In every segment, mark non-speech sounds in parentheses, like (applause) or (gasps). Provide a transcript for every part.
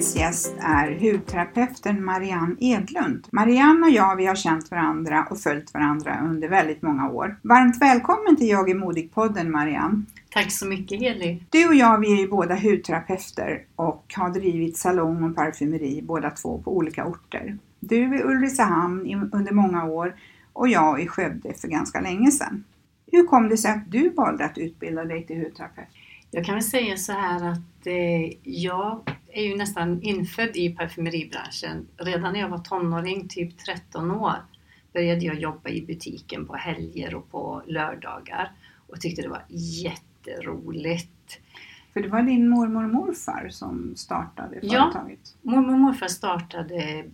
Dagens gäst är hudterapeuten Marianne Edlund. Marianne och jag vi har känt varandra och följt varandra under väldigt många år. Varmt välkommen till Jag är modig-podden Marianne. Tack så mycket Heli. Du och jag vi är ju båda hudterapeuter och har drivit salong och parfymeri båda två på olika orter. Du i Ulricehamn under många år och jag i Skövde för ganska länge sedan. Hur kom det sig att du valde att utbilda dig till hudterapeut? Jag kan väl säga så här att eh, jag är ju nästan infödd i parfymeribranschen. Redan när jag var tonåring, typ 13 år, började jag jobba i butiken på helger och på lördagar och tyckte det var jätteroligt. För det var din mormor och morfar som startade Ja. företaget. Mormor och morfar startade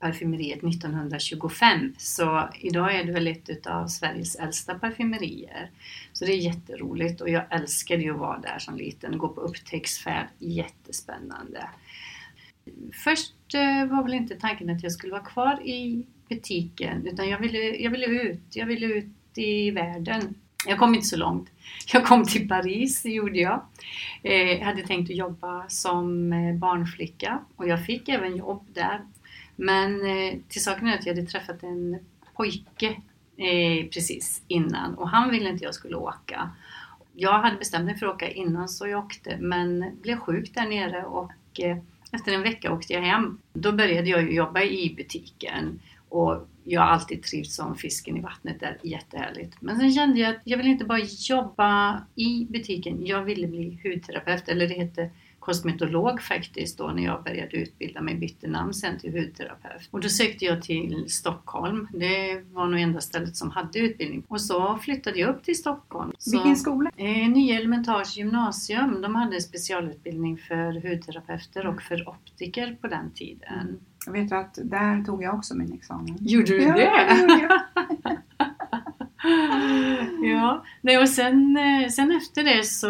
parfymeriet 1925 så idag är det väl ett av Sveriges äldsta parfymerier. Så det är jätteroligt och jag älskade ju att vara där som liten, gå på upptäcktsfärd, jättespännande. Först eh, var väl inte tanken att jag skulle vara kvar i butiken utan jag ville, jag ville ut, jag ville ut i världen. Jag kom inte så långt. Jag kom till Paris, det gjorde jag. Eh, Jag hade tänkt att jobba som eh, barnflicka och jag fick även jobb där. Men eh, till saken är att jag hade träffat en pojke eh, precis innan och han ville inte jag skulle åka. Jag hade bestämt mig för att åka innan så jag åkte men blev sjuk där nere och eh, efter en vecka åkte jag hem. Då började jag jobba i butiken och jag har alltid trivts som fisken i vattnet där, jättehärligt. Men sen kände jag att jag ville inte bara jobba i butiken, jag ville bli hudterapeut, eller det hette kosmetolog faktiskt då när jag började utbilda mig, bytte namn sen till hudterapeut. Och då sökte jag till Stockholm, det var nog enda stället som hade utbildning. Och så flyttade jag upp till Stockholm. Så, Vilken skola? Eh, Nya Elementars gymnasium, de hade specialutbildning för hudterapeuter och för optiker på den tiden. Jag vet att där tog jag också min examen. Gjorde du Ja, det? det gjorde jag. (laughs) (laughs) ja, nej, och sen, eh, sen efter det så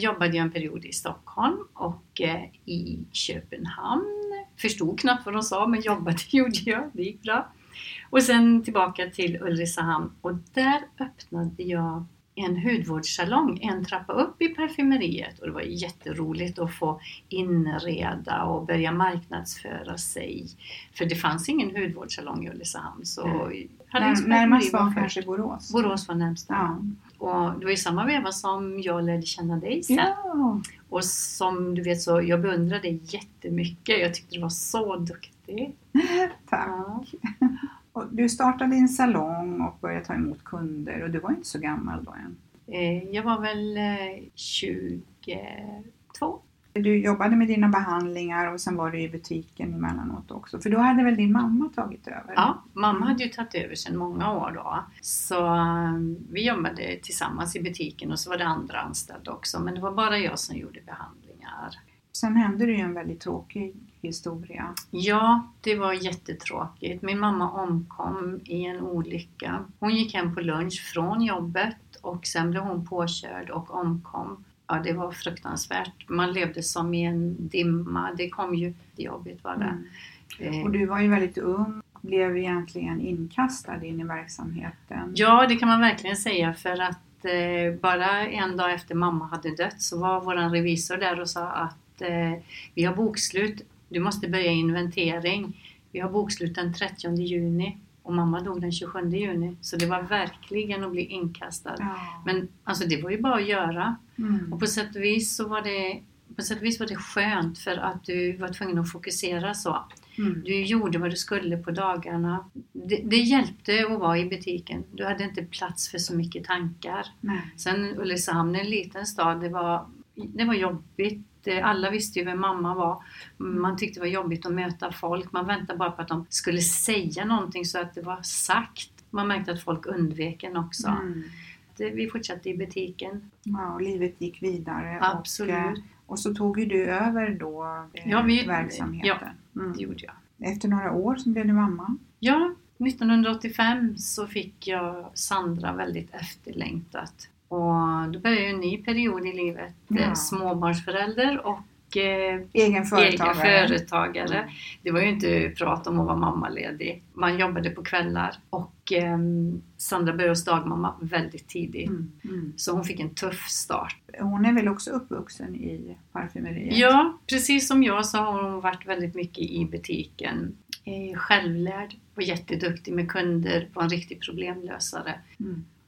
jobbade jag en period i Stockholm och eh, i Köpenhamn. Förstod knappt vad de sa men jobbade (laughs) gjorde jag, det gick bra. Och sen tillbaka till Ulricehamn och där öppnade jag en hudvårdssalong en trappa upp i parfymeriet och det var jätteroligt att få inreda och börja marknadsföra sig. För det fanns ingen hudvårdssalong i Ulricehamn. Så närmast var kanske Borås. Borås var närmsta. Ja. Och det var i samma veva som jag lärde känna dig sen. ja. Och som du vet så, jag beundrade dig jättemycket. Jag tyckte du var så duktig. (laughs) Tack. Ja. Och du startade din salong och började ta emot kunder och du var inte så gammal då än. Eh, Jag var väl eh, 22. Du jobbade med dina behandlingar och sen var du i butiken emellanåt också. För då hade väl din mamma tagit över? Ja, mamma hade ju tagit över sedan många år då. Så eh, vi jobbade tillsammans i butiken och så var det andra anställda också. Men det var bara jag som gjorde behandlingar. Sen hände det ju en väldigt tråkig historia. Ja, det var jättetråkigt. Min mamma omkom i en olycka. Hon gick hem på lunch från jobbet och sen blev hon påkörd och omkom. Ja, det var fruktansvärt. Man levde som i en dimma. Det kom ju jobbigt var det. Eh, Och du var ju väldigt ung blev egentligen inkastad in i verksamheten. Ja, det kan man verkligen säga för att eh, bara en dag efter mamma hade dött så var vår revisor där och sa att eh, vi har bokslut, du måste börja inventering. Vi har bokslut den 30 juni och mamma dog den 27 juni. Så det var verkligen att bli inkastad. Ja. Men alltså det var ju bara att göra. Mm. Och på sätt och vis så var det på sätt och vis var det skönt för att du var tvungen att fokusera så. Mm. Du gjorde vad du skulle på dagarna. Det, det hjälpte att vara i butiken. Du hade inte plats för så mycket tankar. Nej. Sen Ulricehamn en liten stad. Det var, det var jobbigt. Eh, Alla visste ju vem mamma var. Man tyckte det var jobbigt att möta folk. Man väntade bara på att de skulle säga någonting så att det var sagt. Man märkte att folk undvek en också. Mm. Det- Vi fortsatte i butiken. Ja, och livet gick vidare. Absolut. Och, eh, och så tog ju du över då eh, Ja, vi- verksamheten. Mm. Det gjorde jag. Efter några år så blev du mamma. Ja, 1985 så fick jag Sandra väldigt efterlängtat. Och då började ju en ny period i livet. Ja. Eh, Småbarnsförälder och eh, Egen företagare. egen företagare. Det var ju inte prat om att vara mammaledig. Man jobbade på kvällar och eh, Sandra började hos dagmamma väldigt tidigt. Mm. Mm. Så hon fick en tuff start. Hon är väl också uppvuxen i parfymeriet? Ja, precis som jag så har hon varit väldigt mycket i butiken. Eh, självlärd, var jätteduktig med kunder, var en riktig problemlösare.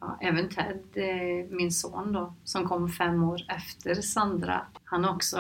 Ja, även Ted, eh, min son då, som kom fem år efter Sandra, han har också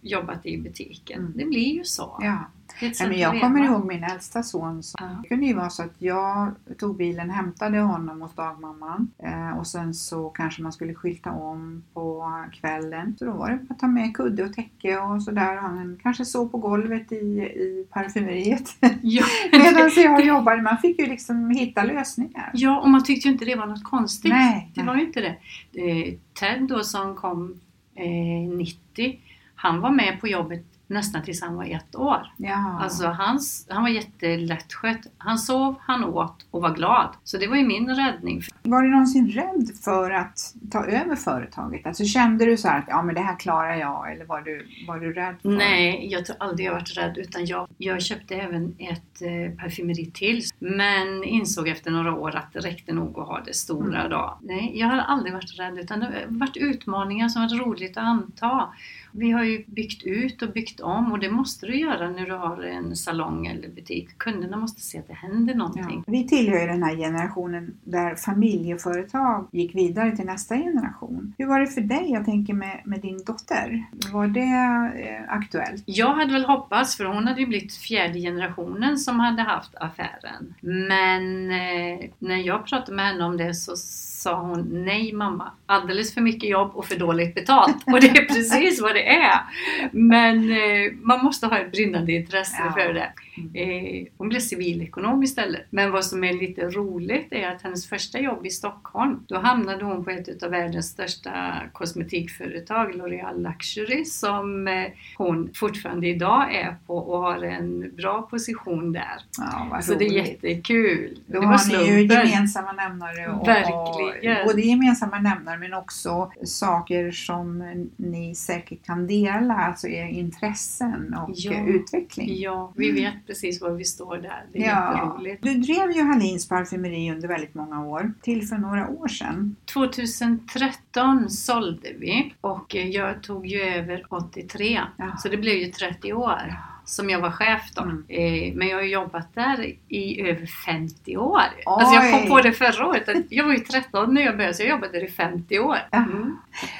jobbat i butiken. Mm. Det blir ju så. ja. Nej, men jag kommer ihåg min äldsta son. Så Ja. Det kunde ju vara så att jag tog bilen, hämtade honom hos dagmamman eh, och sen så kanske man skulle skylta om på kvällen. Så då var det att ta med kudde och täcke och sådär. Han kanske sov på golvet i, i parfymeriet Ja, (laughs) medan jag jobbade. Man fick ju liksom hitta lösningar. ja, och man tyckte ju inte det var något konstigt. Nej, Det nej. var ju inte det. Eh, Ted då som kom eh, 90, han var med på jobbet nästan tills han var ett år. Ja. Alltså hans, han var jättelättskött. Han sov, han åt och var glad. Så det var ju min räddning. Var du någonsin rädd för att ta över företaget? Alltså kände du så här att ja, men det här klarar jag eller var du, var du rädd för Nej, jag tror aldrig jag varit rädd utan jag, jag köpte även ett eh, parfymeri till. Men insåg efter några år att det räckte nog att ha det stora Mm. då. Nej, jag har aldrig varit rädd utan det har varit utmaningar som varit roligt att anta. Vi har ju byggt ut och byggt om och det måste du göra när du har en salong eller butik. Kunderna måste se att det händer någonting. Ja. Vi tillhör ju den här generationen där familjeföretag gick vidare till nästa generation. Hur var det för dig, jag tänker med, med din dotter? Var det eh, aktuellt? Jag hade väl hoppats, för hon hade ju blivit fjärde generationen som hade haft affären. Men eh, när jag pratade med henne om det så sa hon nej mamma, alldeles för mycket jobb och för dåligt betalt. Och det är (laughs) precis vad det är. Men eh, man måste ha ett brinnande intresse Ja. för det. Eh, hon blev civilekonom istället. Men vad som är lite roligt är att hennes första jobb i Stockholm, då hamnade hon på ett av världens största kosmetikföretag, L'Oreal Luxury, som eh, hon fortfarande idag är på och har en bra position där. Ja, Så det är jättekul. Då det var har ni ju gemensamma nämnare. Och, Verkligen. Både gemensamma nämnare men också saker som ni säkert kan dela, alltså era intressen och Ja. utveckling. Ja, vi vet precis var vi står där. Det är Ja. jätteroligt. Du drev ju Hallins parfymeri under väldigt många år, till för några år sedan. 2013 sålde vi och jag tog ju över 83. Ja. Så det blev ju 30 år som jag var chef då. Mm. Eh, Men jag har jobbat där i över 50 år. Alltså jag Oj. kom på det förra året. Jag var ju 13 när jag började så jag jobbade där i 50 år. Mm.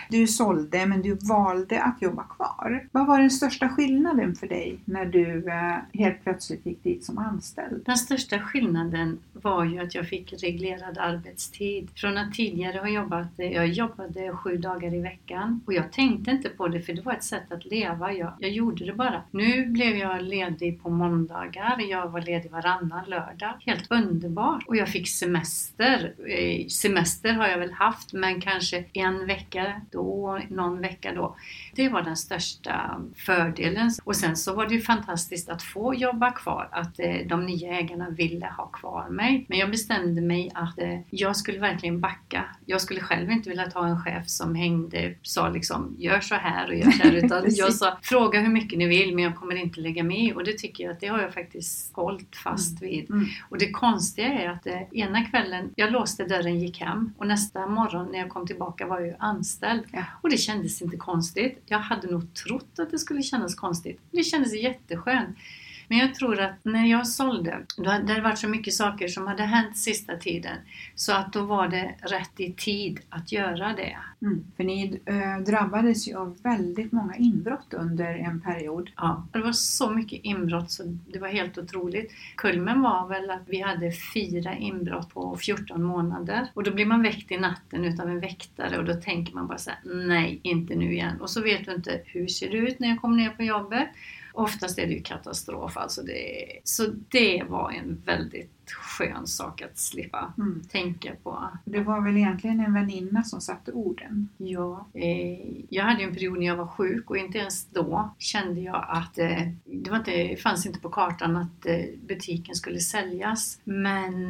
Du sålde men du valde att jobba kvar. Vad var den största skillnaden för dig när du eh, helt plötsligt gick dit som anställd? Den största skillnaden var ju att jag fick reglerad arbetstid. Från att tidigare ha jobbat, eh, jag jobbade sju dagar i veckan och jag tänkte inte på det för det var ett sätt att leva. Jag, jag gjorde det bara. Nu blev jag ledig på måndagar, jag var ledig varannan lördag. Helt underbart! Och jag fick semester. Eh, semester har jag väl haft men kanske en vecka då, någon vecka då. Det var den största fördelen. Och sen så var det ju fantastiskt att få jobba kvar, att eh, de nya ägarna ville ha kvar mig. Men jag bestämde mig att eh, jag skulle verkligen backa. Jag skulle själv inte vilja ha en chef som hängde, sa liksom gör så här och gör så här. (laughs) Utan jag sa fråga hur mycket ni vill men jag kommer inte lägga mig och det tycker jag att det har jag faktiskt hållit fast vid. Mm. Och det konstiga är att eh, ena kvällen, jag låste dörren, gick hem och nästa morgon när jag kom tillbaka var jag ju anställd. Ja. Och det kändes inte konstigt. Jag hade nog trott att det skulle kännas konstigt. Det kändes jätteskönt. Men jag tror att när jag sålde, då hade det varit så mycket saker som hade hänt sista tiden. Så att då var det rätt i tid att göra det. Mm. För ni eh, drabbades ju av väldigt många inbrott under en period. Ja, det var så mycket inbrott så det var helt otroligt. Kulmen var väl att vi hade fyra inbrott på 14 månader. Och då blir man väckt i natten utav en väktare och då tänker man bara så här: nej, inte nu igen. Och så vet du inte hur ser det ut när jag kommer ner på jobbet. Oftast är det ju katastrof. Alltså det, så det var en väldigt skön sak att slippa Mm. tänka på. Det var väl egentligen en väninna som satte orden. Ja, eh, jag hade ju en period när jag var sjuk och inte ens då kände jag att eh, det var inte, fanns inte på kartan att eh, butiken skulle säljas. Men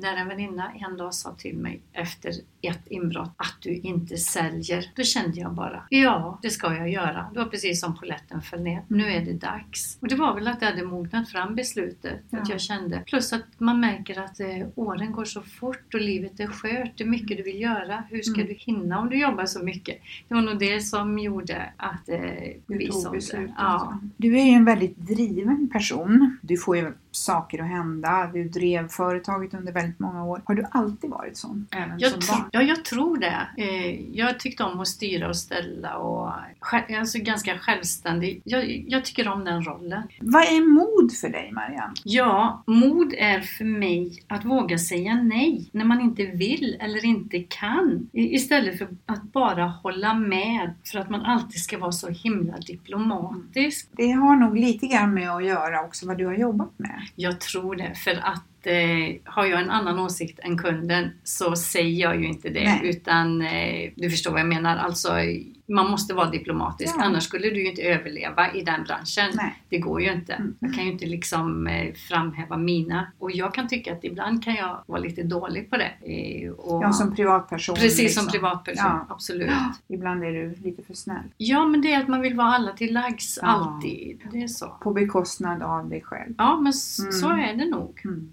när en väninna en dag sa till mig efter ett inbrott att du inte säljer, då kände jag bara ja, det ska jag göra. Det var precis som polletten föll ner. Nu är det dags. Och det var väl att jag hade mognat fram beslutet. Att Ja. jag kände. Plus att man märker att eh, åren går så fort och livet är skört. Det är mycket du vill göra. Hur ska Mm. du hinna om du jobbar så mycket? Det var nog det som gjorde att eh, vi sålde. Ja. Du är ju en väldigt driven person. Du får ju saker att hända. Du drev företaget under väldigt många år. Har du alltid varit sån? Även Jag som barn? ja, jag tror det. Eh, jag tyckte om att styra och ställa och alltså ganska självständig. Jag, jag tycker om den rollen. Vad är mod för dig Marianne? Ja, mod är för mig att våga säga nej när man inte vill eller inte kan. Istället för att bara hålla med för att man alltid ska vara så himla diplomatisk. Det har nog lite grann med att göra också vad du har jobbat med. Jag tror det, för att eh, har jag en annan åsikt än kunden så säger jag ju inte det. Nej. Utan eh, du förstår vad jag menar. Alltså, man måste vara diplomatisk, Ja. annars skulle du ju inte överleva i den branschen. Nej. Det går ju inte. Mm. Jag kan ju inte liksom eh, framhäva mina. Och jag kan tycka att ibland kan jag vara lite dålig på det. Eh, och, Ja, som privatperson. precis liksom. som privatperson, Ja. absolut. (gasps) Ibland är du lite för snäll. Ja, men det är att man vill vara alla till lags, Ja. alltid. Det är så. På bekostnad av dig själv. Ja, men Mm. så är det nog. Mm.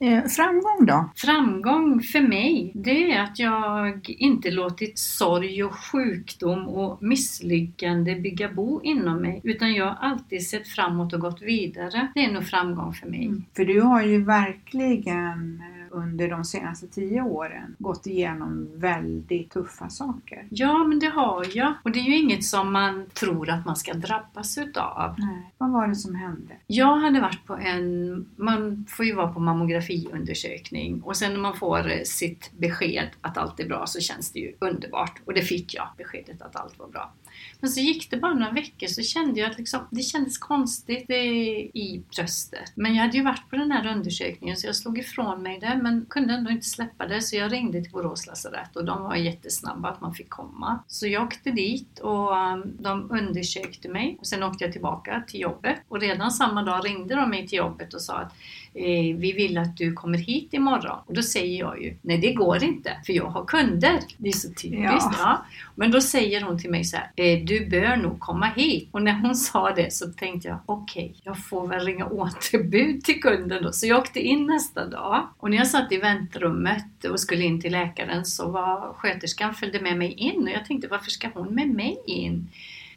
Eh, framgång då? Framgång för mig, det är att jag inte låtit sorg och sjukdom och misslyckande bygga bo inom mig. Utan jag har alltid sett framåt och gått vidare. Det är nog framgång för mig. För du har ju verkligen eh, under de senaste tio åren gått igenom väldigt tuffa saker. Ja, men det har jag. Och det är ju inget som man tror att man ska drabbas utav. Nej. Vad var det som hände? Jag hade varit på en, man får ju vara på mammografiundersökning och sen när man får eh, sitt besked att allt är bra så känns det ju underbart. Och det fick jag, beskedet att allt var bra. Men så gick det bara några veckor så kände jag att liksom, det kändes konstigt i bröstet. Men jag hade ju varit på den här undersökningen så jag slog ifrån mig det men kunde ändå inte släppa det så jag ringde till Borås lasarett och de var jättesnabba att man fick komma. Så jag åkte dit och um, de undersökte mig och sen åkte jag tillbaka till jobbet och redan samma dag ringde de mig till jobbet och sa att eh, vi vill att du kommer hit imorgon. Och då säger jag ju, nej det går inte för jag har kunder. Det är så typiskt. Ja. ja. Men då säger hon till mig så här, eh, du bör nog komma hit. Och när hon sa det så tänkte jag, okej, okay, jag får väl ringa återbud till kunden då. Så jag åkte in nästa dag och när jag satt i väntrummet och skulle in till läkaren så var sköterskan följde med mig in och jag tänkte, varför ska hon med mig in?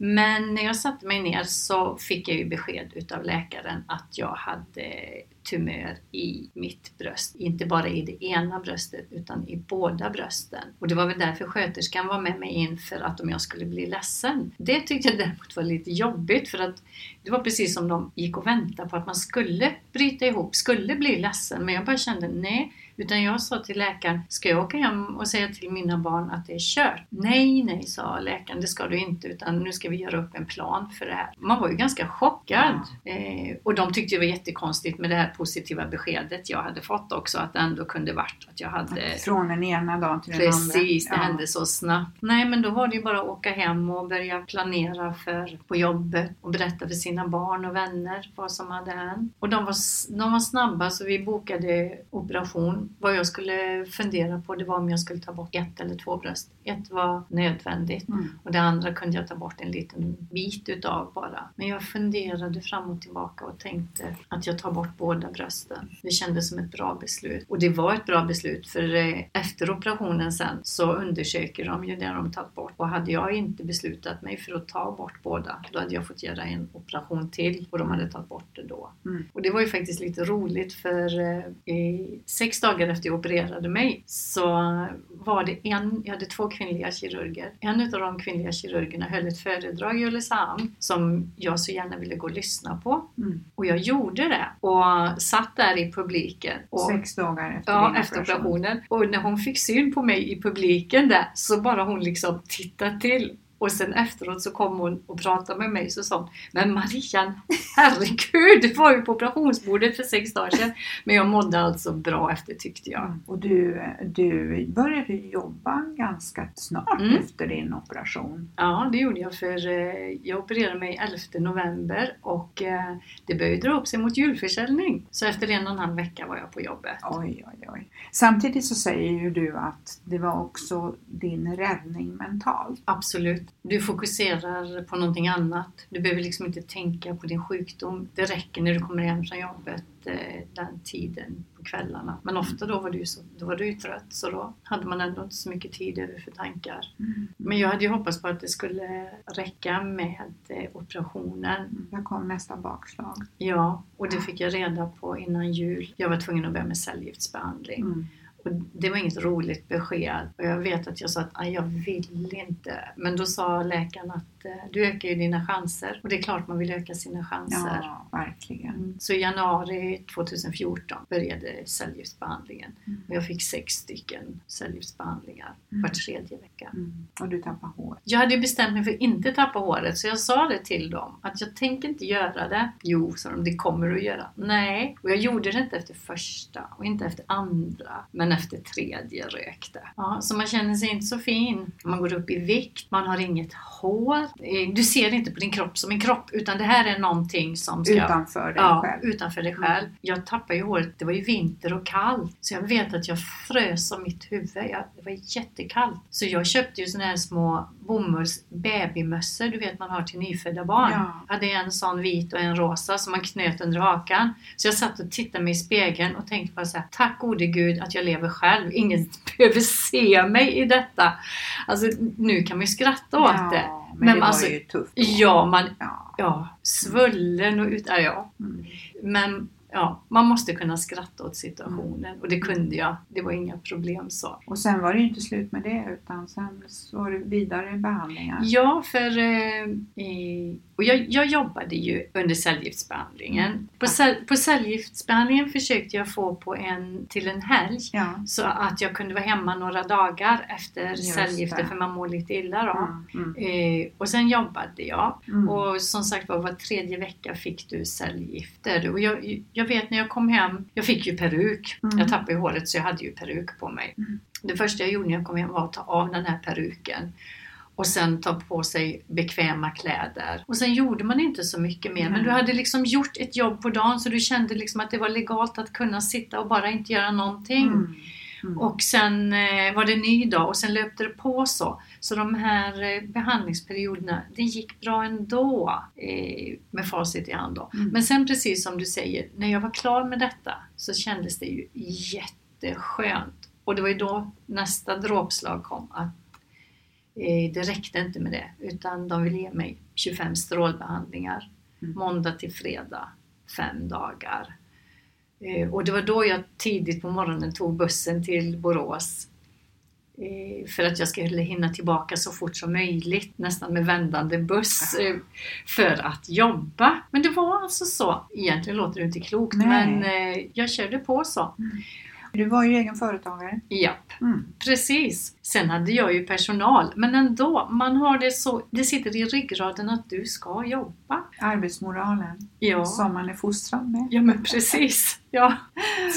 Men när jag satte mig ner så fick jag ju besked utav läkaren att jag hade tumör i mitt bröst. Inte bara i det ena bröstet utan i båda brösten. Och det var väl därför sköterskan var med mig in för att om jag skulle bli ledsen. Det tyckte jag däremot var lite jobbigt för att det var precis som de gick och väntade på att man skulle bryta ihop, skulle bli ledsen. Men jag bara kände nej, utan jag sa till läkaren, ska jag åka hem och säga till mina barn att det är kört? Nej, nej, sa läkaren, det ska du inte, utan nu ska vi göra upp en plan för det här. Man var ju ganska chockad. Eh, och de tyckte det var jättekonstigt med det här positiva beskedet jag hade fått också, att det ändå kunde varit att jag hade... Från den ena dagen till den precis, andra. Precis, det ja. hände så snabbt. Nej, men då var det ju bara att åka hem och börja planera för på jobbet och berätta för sina barn och vänner vad som hade hänt. Och de var, de var snabba så vi bokade operation vad jag skulle fundera på det var om jag skulle ta bort ett eller två bröst. Ett var nödvändigt mm. och det andra kunde jag ta bort en liten bit utav bara. Men jag funderade fram och tillbaka och tänkte att jag tar bort båda brösten. Det kändes som ett bra beslut. Och det var ett bra beslut för eh, efter operationen sen så undersöker de ju det de tagit bort. Och hade jag inte beslutat mig för att ta bort båda då hade jag fått göra en operation till och de hade tagit bort det då. Mm. Och det var ju faktiskt lite roligt för eh, sex dagar dagar efter jag opererade mig så var det en, jag hade två kvinnliga kirurger. En av de kvinnliga kirurgerna höll ett föredrag i Ulricehamn som jag så gärna ville gå och lyssna på. Mm. Och jag gjorde det och satt där i publiken. Och, Sex dagar efter Ja, efter operationen. Och när hon fick syn på mig i publiken där så bara hon liksom tittade till och sen efteråt så kom hon och pratade med mig så sa hon Men Marianne, herregud, du var ju på operationsbordet för sex dagar sedan. Men jag mådde alltså bra efter tyckte jag. Och du, du började jobba ganska snart mm. efter din operation. Ja, det gjorde jag för eh, jag opererade mig 11 november och eh, det började dra upp sig mot julförsäljning. Så efter en och en halv vecka var jag på jobbet. Oj, oj, oj. Samtidigt så säger ju du att det var också din räddning mentalt. Absolut. Du fokuserar på någonting annat. Du behöver liksom inte tänka på din sjukdom. Det räcker när du kommer hem från jobbet eh, den tiden på kvällarna. Men ofta då var du, så, då var du trött så då hade man ändå inte så mycket tid över för tankar. Mm. Men jag hade ju hoppats på att det skulle räcka med eh, operationen. Mm. Jag kom nästa bakslag. Ja, och det fick jag reda på innan jul. Jag var tvungen att börja med cellgiftsbehandling. Mm. Och det var inget roligt besked och jag vet att jag sa att jag vill inte. Men då sa läkaren att eh, du ökar ju dina chanser och det är klart man vill öka sina chanser. Ja, verkligen. Mm. Så i januari 2014 började cellgiftsbehandlingen mm. och jag fick sex stycken cellgiftsbehandlingar mm. var tredje vecka. Mm. Och du tappade hår? Jag hade bestämt mig för att inte tappa håret så jag sa det till dem att jag tänker inte göra det. Jo, sa de, det kommer du att göra. Nej, och jag gjorde det inte efter första och inte efter andra. Men efter tredje rökte. Ja, så man känner sig inte så fin. Man går upp i vikt, man har inget hår. Eh, du ser inte på din kropp som en kropp utan det här är någonting som ska... Utanför dig ja, själv. utanför dig själv. Mm. Jag tappade ju håret, det var ju vinter och kallt. Så jag vet att jag frös om mitt huvud. Jag, det var jättekallt. Så jag köpte ju såna här små bomulls babymössor du vet man har till nyfödda barn. Ja. Jag hade en sån vit och en rosa som man knöt under hakan. Så jag satt och tittade mig i spegeln och tänkte bara så här, tack gode gud att jag lever själv. Ingen (laughs) behöver se mig i detta. Alltså nu kan man ju skratta åt ja, det. Men, men det alltså, var ju tufft. Ja, man, ja. ja, svullen och ut, ja. Mm. Men ja, man måste kunna skratta åt situationen och det kunde jag. Det var inga problem så. Och sen var det ju inte slut med det utan sen var det vidare behandlingar. Ja, för eh, Och jag, jag jobbade ju under cellgiftsbehandlingen. Mm. På, cell, på cellgiftsbehandlingen försökte jag få på en, till en helg Ja. så att jag kunde vara hemma några dagar efter Just cellgifter det. för man mår lite illa då. Mm, mm. Eh, och sen jobbade jag Mm. och som sagt var var tredje vecka fick du cellgifter. Och jag, jag vet när jag kom hem, jag fick ju peruk. Mm. Jag tappade ju håret så jag hade ju peruk på mig. Det första jag gjorde när jag kom hem var att ta av den här peruken och sen ta på sig bekväma kläder. Och sen gjorde man inte så mycket mer. Men Nej. du hade liksom gjort ett jobb på dagen så du kände liksom att det var legalt att kunna sitta och bara inte göra någonting. Mm. Mm. Och sen eh, var det ny dag och sen löpte det på så. Så de här eh, behandlingsperioderna, det gick bra ändå eh, med facit i hand då. Mm. Men sen precis som du säger, när jag var klar med detta så kändes det ju jätteskönt. Och det var ju då nästa dråpslag kom att det räckte inte med det utan de ville ge mig 25 strålbehandlingar Mm. måndag till fredag, fem dagar. Eh, Och det var då jag tidigt på morgonen tog bussen till Borås eh, för att jag skulle hinna tillbaka så fort som möjligt, nästan med vändande buss, eh, för att jobba. Men det var alltså så. Egentligen låter det inte klokt, Nej. men eh, jag körde på så. Du var ju egen företagare. Japp, Mm. precis. Sen hade jag ju personal, men ändå, man har det så, det sitter i ryggraden att du ska jobba. Arbetsmoralen Ja. som man är fostrad med. Ja men precis, (laughs) ja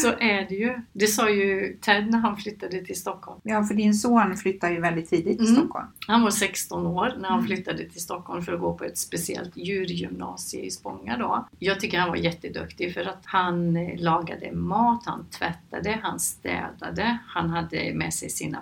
så är det ju. Det sa ju Ted när han flyttade till Stockholm. Ja, för din son flyttar ju väldigt tidigt till Mm. Stockholm. Han var 16 år när han Mm. flyttade till Stockholm för att gå på ett speciellt djurgymnasie i Spånga då. Jag tycker han var jätteduktig för att han eh, lagade mat, han tvättade, han städade, han hade med sig sina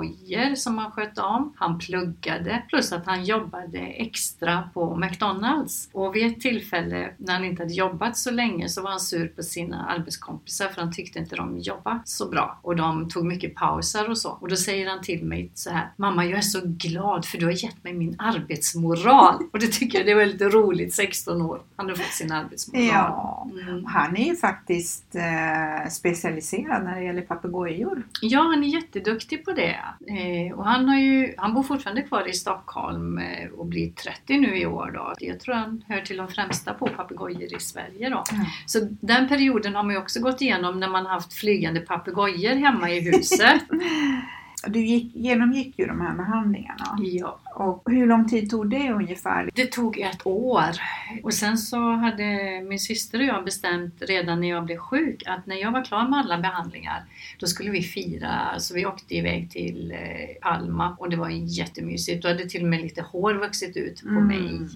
papegojor som han skötte om, han pluggade plus att han jobbade extra på McDonalds. Och vid ett tillfälle när han inte hade jobbat så länge så var han sur på sina arbetskompisar för han tyckte inte de jobbade så bra och de tog mycket pauser och så. Och då säger han till mig så här Mamma jag är så glad för du har gett mig min arbetsmoral. Och det tycker jag det var lite roligt, 16 år. Han har fått sin arbetsmoral. Ja, Mm. han är ju faktiskt eh, specialiserad när det gäller papegojor. Ja, han är jätteduktig på det. Eh, och han, har ju, han bor fortfarande kvar i Stockholm eh, och blir 30 nu i år. Då. Jag tror han hör till de främsta på papegojor i Sverige. Då. Ja. Så den perioden har man ju också gått igenom när man haft flygande papegojor hemma i huset. (laughs) Du gick, genomgick ju de här behandlingarna. ja. Och hur lång tid tog det ungefär? Det tog ett år. Och sen så hade min syster och jag bestämt redan när jag blev sjuk att när jag var klar med alla behandlingar då skulle vi fira. Så vi åkte iväg till eh, Palma och det var jättemysigt. Då hade till och med lite hår vuxit ut på Mm. mig.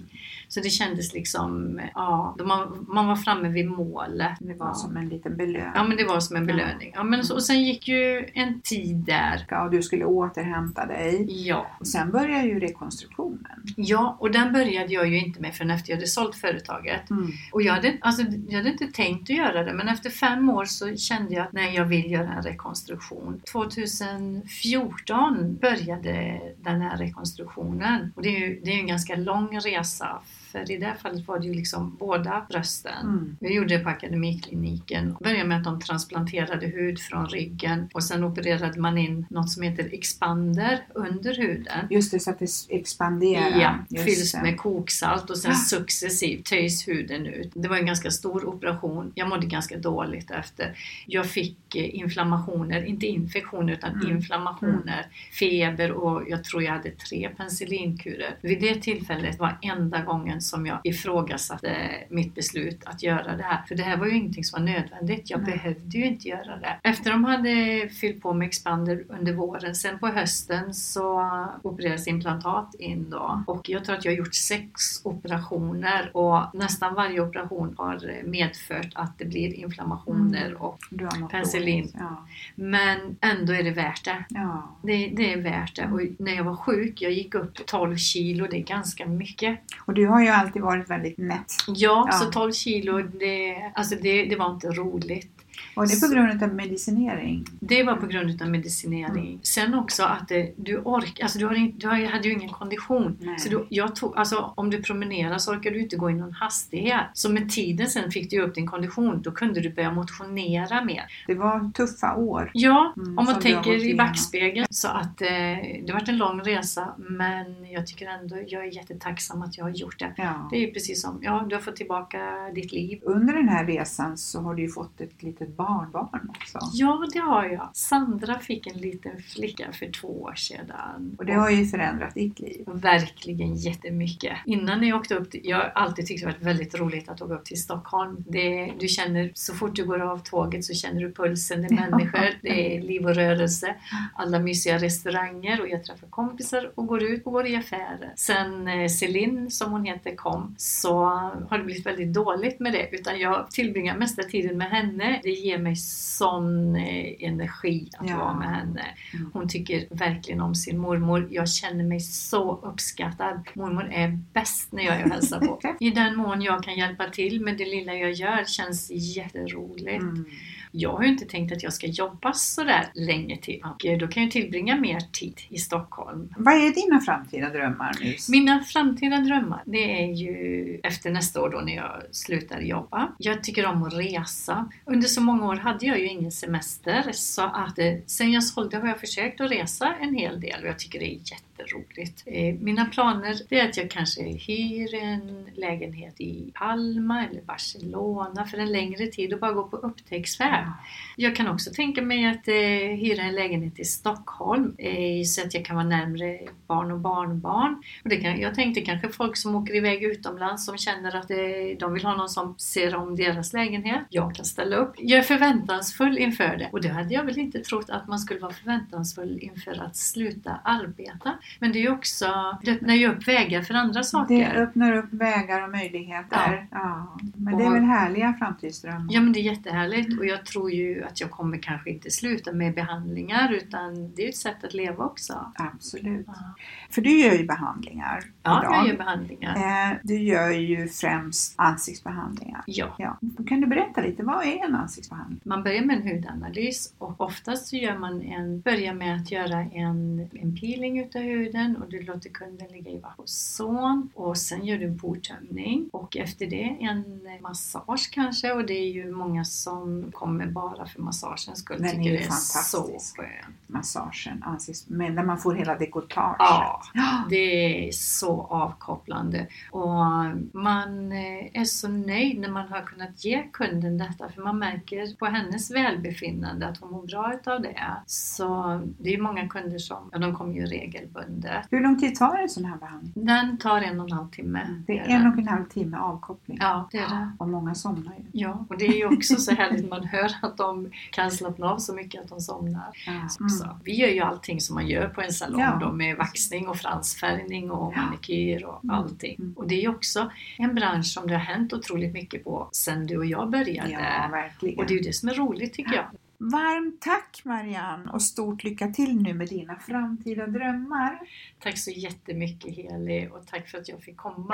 Så det kändes liksom, ja, man, man var framme vid målet. Det var ja. som en liten belöning. Ja men det var som en belöning. Ja, men så, och sen gick ju en tid där. Och du skulle återhämta dig. Ja. Och sen började ju rekonstruktionen. ja, och den började jag ju inte med förrän efter jag hade sålt företaget. Mm. Och jag hade, alltså, jag hade inte tänkt att göra det men efter fem år så kände jag att nej, jag vill göra en rekonstruktion. 2014 började den här rekonstruktionen och det är ju det är ju en ganska lång resa för i det här fallet var det ju liksom båda brösten. Mm. Vi gjorde det på Akademikliniken. Det började med att de transplanterade hud från ryggen och sen opererade man in något som heter expander under huden. Just det, så att det expanderar. Ja, Just fylls det. med koksalt och sen Ah. successivt töjs huden ut. Det var en ganska stor operation. Jag mådde ganska dåligt efter. Jag fick eh, inflammationer, inte infektioner utan Mm. inflammationer, feber och jag tror jag hade tre penicillinkurer. Vid det tillfället var enda gången som jag ifrågasatte mitt beslut att göra det här. För det här var ju ingenting som var nödvändigt. Jag Nej. behövde ju inte göra det. Efter de hade fyllt på med expander under våren, sen på hösten så opererades implantat in då. Och jag tror att jag har gjort sex operationer och nästan varje operation har medfört att det blir inflammationer Mm. och Penicillin. Ja. men ändå är det värt det. Ja. Det, det är värt det. Och när jag var sjuk, jag gick upp 12 kilo, det är ganska mycket. Och du har ju alltid varit väldigt nätt. Ja, Ja. så 12 kilo, det, alltså det, det var inte roligt. Var det på grund av medicinering? Det var på grund av medicinering. Mm. Sen också att det, du orkar, alltså du, har du hade ju ingen kondition. Nej. Så du, jag tog, alltså, om du promenerar så orkar du inte gå i någon hastighet. Så med tiden sen fick du upp din kondition. Då kunde du börja motionera mer. Det var tuffa år. Ja, Mm, om man tänker i backspegeln. Så att eh, det varit en lång resa men jag tycker ändå jag är jättetacksam att jag har gjort det. Ja. Det är precis som, ja du har fått tillbaka ditt liv. Under den här resan så har du ju fått ett litet barnbarn också. Ja, det har jag. Sandra fick en liten flicka för två år sedan. Och det har ju förändrat ditt liv. Verkligen jättemycket. Innan jag åkte upp, jag har alltid tyckt det varit väldigt roligt att åka upp till Stockholm. Det, du känner, så fort du går av tåget så känner du pulsen, det är människor, det är liv och rörelse, alla mysiga restauranger och jag träffar kompisar och går ut och går i affärer. Sen eh, Celine, som hon heter, kom så har det blivit väldigt dåligt med det utan jag tillbringar mesta tiden med henne. Det ger mig sån eh, energi att Ja. vara med henne. Mm. Hon tycker verkligen om sin mormor. Jag känner mig så uppskattad. Mormor är bäst när jag är och hälsar på. (laughs) I den mån jag kan hjälpa till med det lilla jag gör känns jätteroligt. Mm. Jag har ju inte tänkt att jag ska jobba så där länge till och eh, då kan jag tillbringa mer tid i Stockholm. Vad är dina framtida drömmar Nils? Mina framtida drömmar, det är ju efter nästa år då när jag slutar jobba. Jag tycker om att resa. Under så många år hade jag ju ingen semester så att eh, sen jag sålde har jag försökt att resa en hel del och jag tycker det är jätteroligt. Eh, Mina planer det är att jag kanske hyr en lägenhet i Palma eller Barcelona för en längre tid och bara gå på upptäcktsfärd. Jag kan också tänka mig att eh, hyra en lägenhet i Stockholm eh, så att jag kan vara närmre barn och barnbarn. Och det kan, jag tänkte kanske folk som åker iväg utomlands som känner att eh, de vill ha någon som ser om deras lägenhet. Jag kan ställa upp. Jag är förväntansfull inför det och det hade jag väl inte trott att man skulle vara förväntansfull inför att sluta arbeta. Men det är ju också, det öppnar ju upp vägar för andra saker. Det öppnar upp vägar och möjligheter. Ja. Men det är Och- väl härliga framtidsdrömmar? Ja men det är jättehärligt och jag tror ju att jag kommer kanske inte sluta med behandlingar utan det är ett sätt att leva också. Absolut. Ja, För du gör ju behandlingar ja idag. jag gör behandlingar. Eh, Du gör ju främst ansiktsbehandlingar. Ja. Ja. Kan du berätta lite, vad är en ansiktsbehandling? Man börjar med en hudanalys och oftast så gör man en, börjar med att göra en, en peeling utav huden och du låter kunden ligga i ozon och sen gör du en portömning och efter det en massage kanske och det är ju många som kommer bara för massagens skull. Den är tycker ju det är så skönt. Massagen, ansikts... men där man får hela dekolletaget. Ja, det är så avkopplande och man eh, är så nöjd när man har kunnat ge kunden detta för man märker på hennes välbefinnande att hon mår bra utav det. Så det är många kunder som, ja de kommer ju regelbundet. Hur lång tid tar en sån här behandling? Den tar en och en halv timme. Det är en och en halv timme avkoppling. Ja, det är det. Och många somnar ju. Ja, och det är ju också så härligt man hör (laughs) att de kan slappna av så mycket att de somnar. Ja. Så vi gör ju allting som man gör på en salong Ja. då med vaxning och fransfärgning och Ja. manikyr och Mm. allting. Mm. Och det är ju också en bransch som det har hänt otroligt mycket på sen du och jag började. Ja, verkligen. och det är ju det som är roligt tycker jag. Varmt tack Marianne och stort lycka till nu med dina framtida drömmar. Tack så jättemycket Heli och tack för att jag fick komma.